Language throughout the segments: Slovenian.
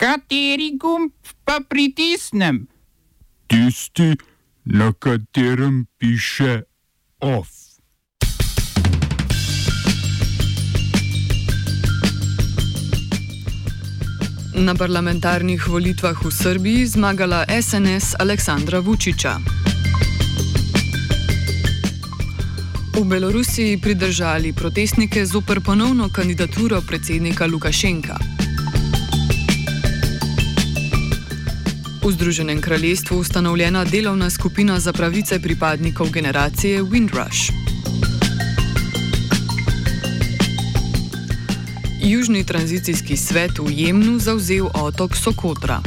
Kateri gumb pa pritisnem? Tisti, na katerem piše OF. Na parlamentarnih volitvah v Srbiji zmagala SNS Aleksandra Vučiča. V Belorusiji pridržali protestnike zoper ponovno kandidaturo predsednika Lukašenka. V Združenem kraljestvu ustanovljena delovna skupina za pravice pripadnikov generacije Windrush. Južni tranzicijski svet v Jemnu zauzel otok Sokotra.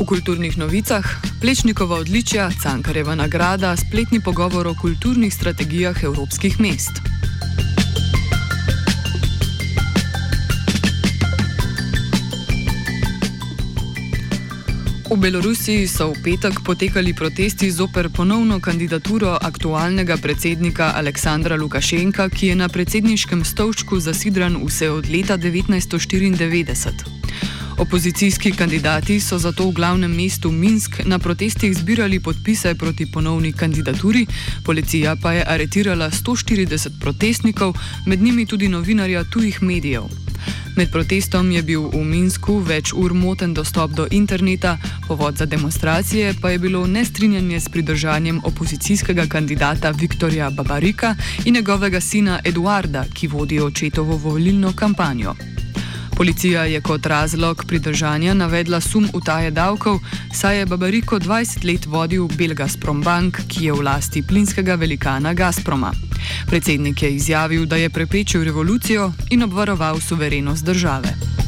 V kulturnih novicah Plečnikova odličja, Cankareva nagrada, spletni pogovor o kulturnih strategijah evropskih mest. V Belorusiji so v petek potekali protesti zoper ponovno kandidaturo aktualnega predsednika Aleksandra Lukašenka, ki je na predsedniškem stolčku zasidran vse od leta 1994. Opozicijski kandidati so zato v glavnem mestu Minsk na protestih zbirali podpise proti ponovni kandidaturi, policija pa je aretirala 140 protestnikov, med njimi tudi novinarja tujih medijev. Med protestom je bil v Minsku več ur moten dostop do interneta, povod za demonstracije pa je bilo nestrinjanje s pridržanjem opozicijskega kandidata Viktorja Babarika in njegovega sina Eduarda, ki vodi očetovo volilno kampanjo. Policija je kot razlog pridržanja navedla sum utaje davkov, saj je Babariko 20 let vodil Belgazprom Bank, ki je v lasti plinskega velikana Gazproma. Predsednik je izjavil, da je preprečil revolucijo in obvaroval suverenost države.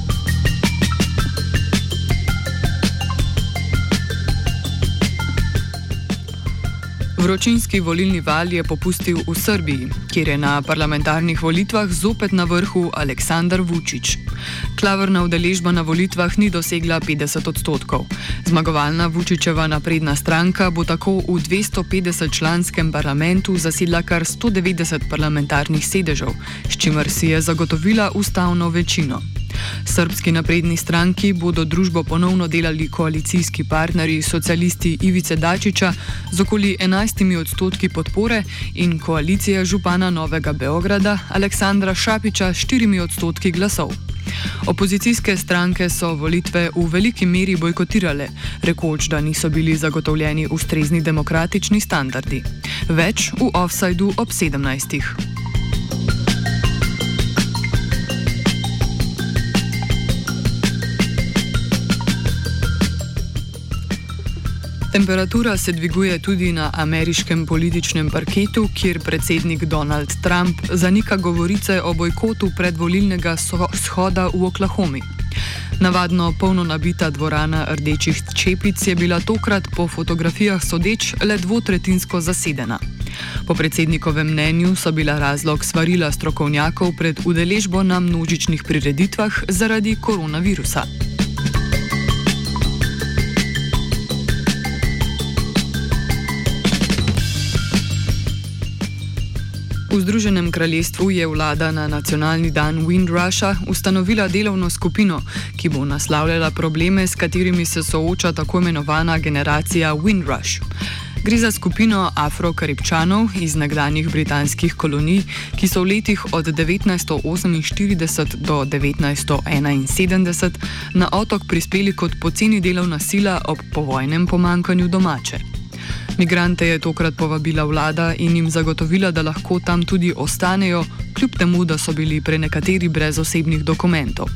Vročinski volilni val je popustil v Srbiji, kjer je na parlamentarnih volitvah zopet na vrhu Aleksandar Vučić. Klavrna udeležba na volitvah ni dosegla 50 odstotkov. Zmagovalna Vučićeva napredna stranka bo tako v 250 članskem parlamentu zasedla kar 190 parlamentarnih sedežev, s čimer si je zagotovila ustavno večino. Srbski napredni stranki bodo družbo ponovno delali koalicijski partnerji socialisti Ivice Dačiča z okoli 11 odstotki podpore in koalicija župana Novega Beograda Aleksandra Šapiča s 4 odstotki glasov. Opozicijske stranke so volitve v veliki meri bojkotirale, rekoč, da niso bili zagotovljeni ustrezni demokratični standardi. Več v offsajdu ob 17. Temperatura se dviguje tudi na ameriškem političnem parketu, kjer predsednik Donald Trump zanika govorice o bojkotu predvolilnega shoda v Oklahomi. Navadno polno nabita dvorana rdečih čepic je bila tokrat po fotografijah sodeč le dvotretinsko zasedena. Po predsednikovem mnenju so bila razlog svarila strokovnjakov pred udeležbo na množičnih prireditvah zaradi koronavirusa. V Združenem kraljestvu je vlada na nacionalni dan Windrusha ustanovila delovno skupino, ki bo naslavljala probleme, s katerimi se sooča tako imenovana generacija Windrush. Gre za skupino afro-karibčanov iz nekdanjih britanskih kolonij, ki so v letih od 1948 do 1971 na otok prispeli kot poceni delovna sila ob povojnem pomankanju domače. Migrante je tokrat povabila vlada in jim zagotovila, da lahko tam tudi ostanejo, kljub temu, da so bili pre nekateri brez osebnih dokumentov.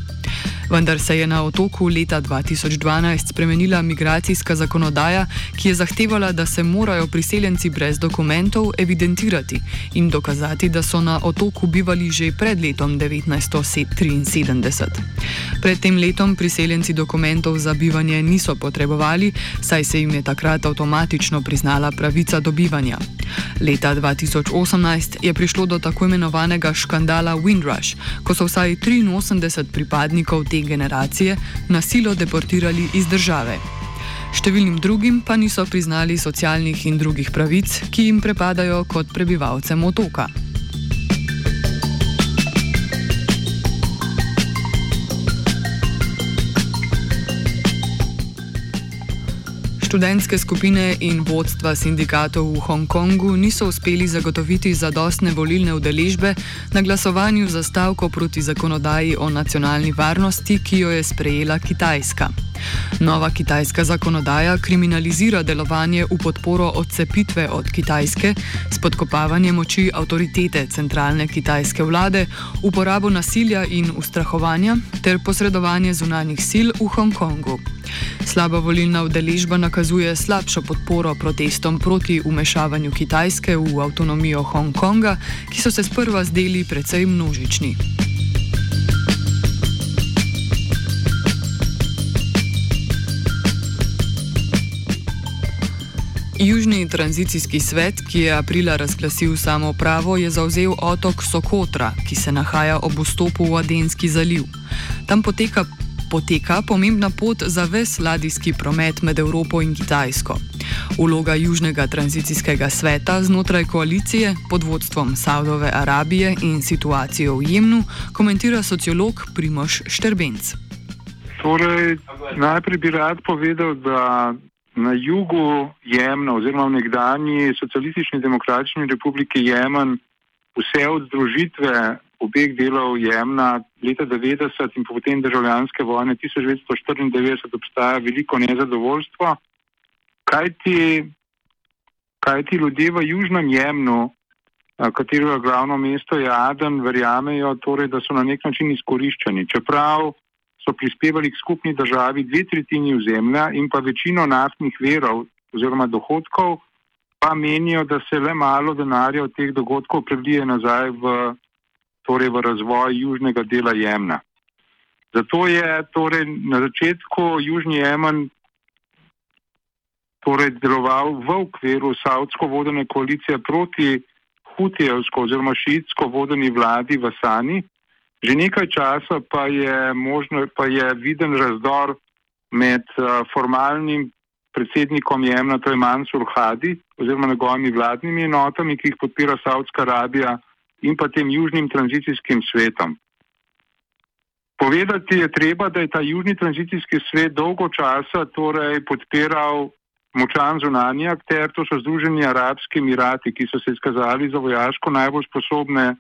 Vendar se je na otoku leta 2012 spremenila migracijska zakonodaja, ki je zahtevala, da se morajo priseljenci brez dokumentov evidentirati in dokazati, da so na otoku bivali že pred letom 1973. Pred tem letom priseljenci dokumentov za bivanje niso potrebovali, saj se jim je takrat avtomatično priznala pravica do bivanja. Leta 2018 je prišlo do tako imenovanega škandala Windrush, ko so vsaj 83 pripadnikov te generacije na silo deportirali iz države. Številnim drugim pa niso priznali socialnih in drugih pravic, ki jim prepadajo kot prebivalcem otoka. Študentske skupine in vodstva sindikatov v Hongkongu niso uspeli zagotoviti zadostne volilne udeležbe na glasovanju za stavko proti zakonodaji o nacionalni varnosti, ki jo je sprejela Kitajska. Nova kitajska zakonodaja kriminalizira delovanje v podporo odcepitve od Kitajske, spodkopavanje moči avtoritete centralne kitajske vlade, uporabo nasilja in ustrahovanja ter posredovanje zunanjih sil v Hongkongu. Slaba volilna udeležba nakazuje slabšo podporo protestom proti umešavanju Kitajske v avtonomijo Hongkonga, ki so se sprva zdeli precej množični. Južni tranzicijski svet, ki je aprila razglasil samo pravo, je zauzel otok Sokotra, ki se nahaja ob vstopu v Adenski zaliv. Tam poteka, poteka pomembna pot za ves ladijski promet med Evropo in Kitajsko. Uloga Južnega tranzicijskega sveta znotraj koalicije pod vodstvom Saudove Arabije in situacijo v Jemnu komentira sociolog Primoš Šterbenc. Torej, najprej bi rad povedal, da na jugu Jemna oziroma v nekdanji socialistični demokratični republiki Jemen vse od združitve obeh delov Jemna leta 90 in potem državljanske vojne 1994 obstaja veliko nezadovoljstvo, kaj ti, kaj ti ljudje v južnem Jemnu, katerega glavno mesto je Aden, verjamejo torej, da so na nek način izkoriščeni. Čeprav so prispevali k skupni državi dve tretjini ozemlja in pa večino naftnih verov oziroma dohodkov, pa menijo, da se le malo denarja od teh dogodkov prelije nazaj v, torej v razvoj južnega dela Jemna. Zato je torej na začetku Južni Jemen torej deloval v okviru savdsko vodene koalicije proti hutijevsko oziroma šiitsko vodeni vladi v Sani, Že nekaj časa pa je, možno, pa je viden razdor med uh, formalnim predsednikom Jemna, to je Mansur Hadi, oziroma njegovimi vladnimi enotami, ki jih podpira Saudska Arabija, in pa tem južnim tranzicijskim svetom. Povedati je treba, da je ta južni tranzicijski svet dolgo časa torej podpiral močan zunanji akter, to so Združeni arabski emirati, ki so se izkazali za vojaško najbolj sposobne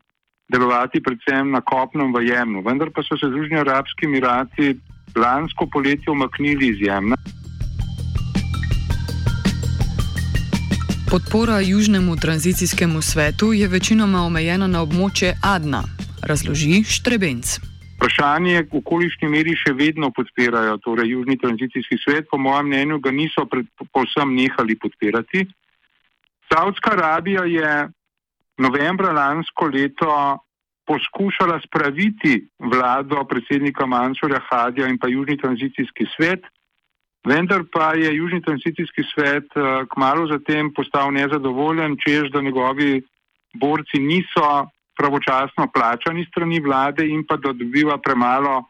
delovati predvsem na kopnem v Jemnu. Vendar pa so se Združeni arabski emirati lansko poletje umaknili iz Jemna. Podpora Južnemu tranzicijskemu svetu je večinoma omejena na območje Adna, razloži Štrebenc. Vprašanje je, v kolikšni meri še vedno podpirajo torej Južni tranzicijski svet. Po mojem mnenju ga niso povsem nehali podpirati. Saudska Arabija je novembra lansko leto poskušala spraviti vlado predsednika Mansurja Hadija in pa Južni tranzicijski svet, vendar pa je Južni tranzicijski svet eh, kmalo zatem postal nezadovoljen, čež da njegovi borci niso pravočasno plačani strani vlade in pa da dobiva premalo,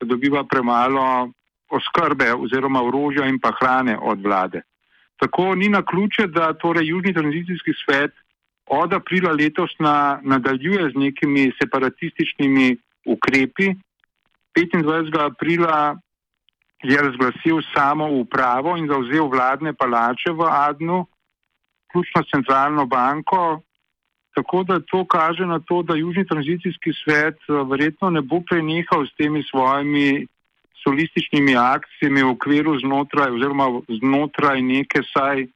da dobiva premalo oskrbe oziroma orožja in pa hrane od vlade. Tako ni na ključe, da torej Južni tranzicijski svet od aprila letos na, nadaljuje z nekimi separatističnimi ukrepi. 25. aprila je razglasil samo upravo in zauzel vladne palače v Adnu, ključno s centralno banko. Tako da to kaže na to, da Južni tranzicijski svet eh, verjetno ne bo prenehal s temi svojimi solističnimi akcijami v okviru znotraj oziroma znotraj neke saj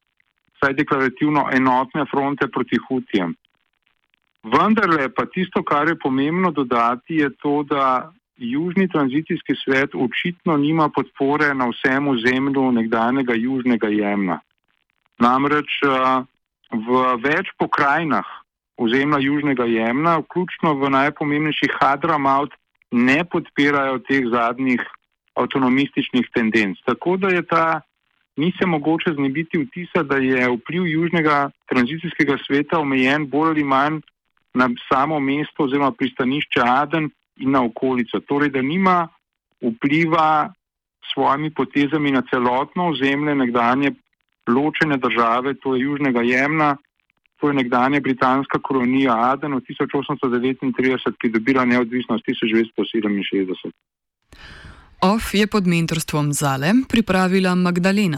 vsaj deklarativno enotne fronte proti Hutijem. Vendar le pa tisto, kar je pomembno dodati, je to, da Južni tranzicijski svet očitno nima podpore na vsem ozemlju nekdanjega Južnega Jemna. Namreč eh, v več pokrajinah ozemlja Južnega Jemna, vključno v najpomembnejših Hadramaut, ne podpirajo teh zadnjih avtonomističnih tendenc. Tako da je ta ni se mogoče znebiti vtisa, da je vpliv južnega tranzicijskega sveta omejen bolj ali manj na samo mesto oziroma pristanišče Aden in na okolico. Torej, da nima vpliva s svojimi potezami na celotno ozemlje nekdanje ločene države, to je Južnega Jemna, to je nekdanja britanska kolonija Aden od 1839, ki je dobila neodvisnost 1967. OF je pod mentorstvom Zale pripravila Magdalena.